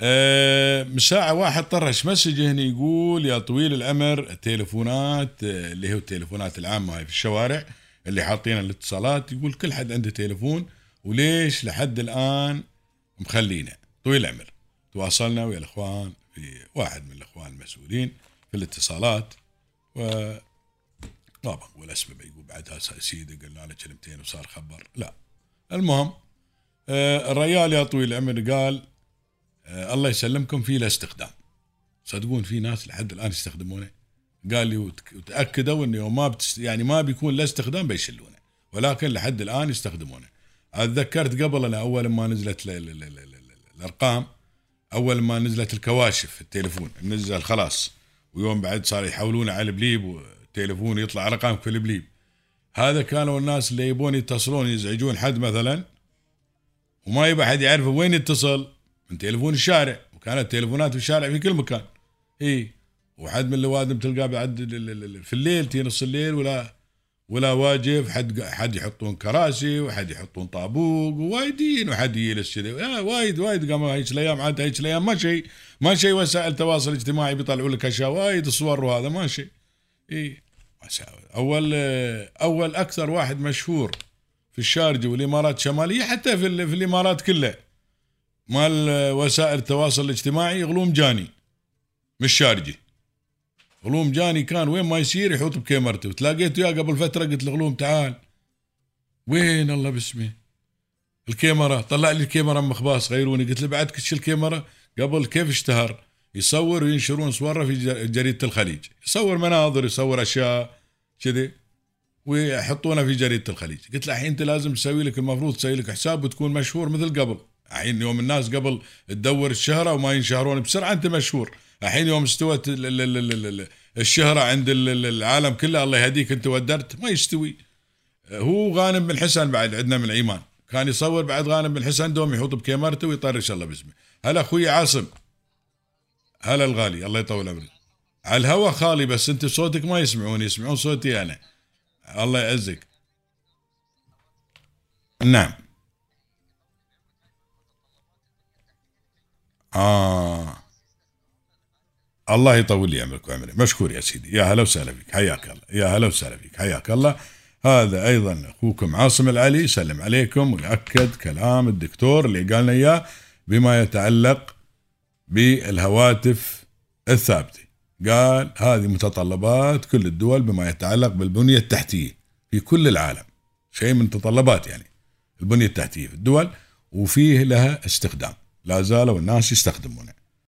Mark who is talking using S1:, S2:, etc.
S1: آه، من ساعة واحد طرش مسج هنا يقول يا طويل العمر التليفونات آه، اللي هي التليفونات العامة هاي في الشوارع اللي حاطين الاتصالات يقول كل حد عنده تليفون وليش لحد الآن مخلينا طويل العمر تواصلنا ويا الإخوان في واحد من الإخوان المسؤولين في الاتصالات و ما بقول اسمه بعدها سيدي قلنا له كلمتين وصار خبر. لا. المهم آه، الريال يا طويل العمر قال آه، الله يسلمكم في له استخدام. صدقون في ناس لحد الآن يستخدمونه. قال لي وت- وتأكدوا إنه ما بتست يعني ما بيكون له استخدام بيشلونه ولكن لحد الآن يستخدمونه. أتذكرت قبل أنا أول ما نزلت ل- ل- ل- الأرقام أول ما نزلت الكواشف في التليفون نزل خلاص. ويوم بعد صار يحولونه على البليب والتليفون يطلع رقم في البليب. هذا كانوا الناس اللي يبون يتصلون يزعجون حد مثلا وما يبغى حد يعرف وين يتصل. من تليفون الشارع. وكانت التليفونات في الشارع في كل مكان. إي. وحد من الأوادم تلقاه بعد في الليل تي نص الليل ولا ولا واجب حد حد يحطون كراسي وحد يحطون طابوق ووايدين وحد يجلس كذا آه، وايد وايد قاموا هيك الأيام عاد هيك الأيام ما شيء ما شيء وسائل التواصل الاجتماعي بيطلعوا لك أشياء وايد صور وهذا ما شيء. إي. اول أول أكثر واحد مشهور في الشارجة والإمارات الشمالية حتى في, في الإمارات كلها. مال وسائل التواصل الاجتماعي غلوم جاني. مش شارجه غلوم جاني كان وين ما يصير يحط بكاميرته. وتلاقيته يا قبل فترة قلت له غلوم تعال. وين الله باسمه؟ الكاميرا. طلع لي الكاميرا مخباص غيروني. قلت له بعد كل الكاميرا؟ قبل كيف اشتهر؟ يصور وينشرون صورة في جر- جريدة الخليج. يصور مناظر يصور أشياء كذي. ويحطونه في جريدة الخليج. قلت له الحين أنت لازم تسوي لك المفروض تسوي لك حساب وتكون مشهور مثل قبل. الحين يوم الناس قبل تدور الشهرة وما ينشهرون بسرعة أنت مشهور. الحين يوم استوت ال- ال- ال- ال- ال- الشهرة عند ال- ال- العالم كله الله يهديك أنت ودرت ما يستوي. هو غانم بن حسن بعد عندنا من ايمان كان يصور بعد غانم بن حسن دوم يحط بكاميرته ويطرش الله باسمه. هلا أخوي عاصم. هلا الغالي الله يطول عمرك. على الهوا خالي بس أنت صوتك ما يسمعون يسمعون صوتي أنا. الله يعزك. نعم. آه. الله يطول لي عمرك وعمري مشكور يا سيدي. يا هلا وسهلا فيك. حياك الله. يا هلا وسهلا فيك. حياك الله. هذا أيضا أخوكم عاصم العلي. يسلم عليكم. ويأكد كلام الدكتور اللي قالنا إياه بما يتعلق بالهواتف الثابتة. قال هذه متطلبات كل الدول بما يتعلق بالبنية التحتية في كل العالم. شيء من متطلبات يعني. البنية التحتية في الدول وفيه لها استخدام. لا زالوا الناس يستخدمونه.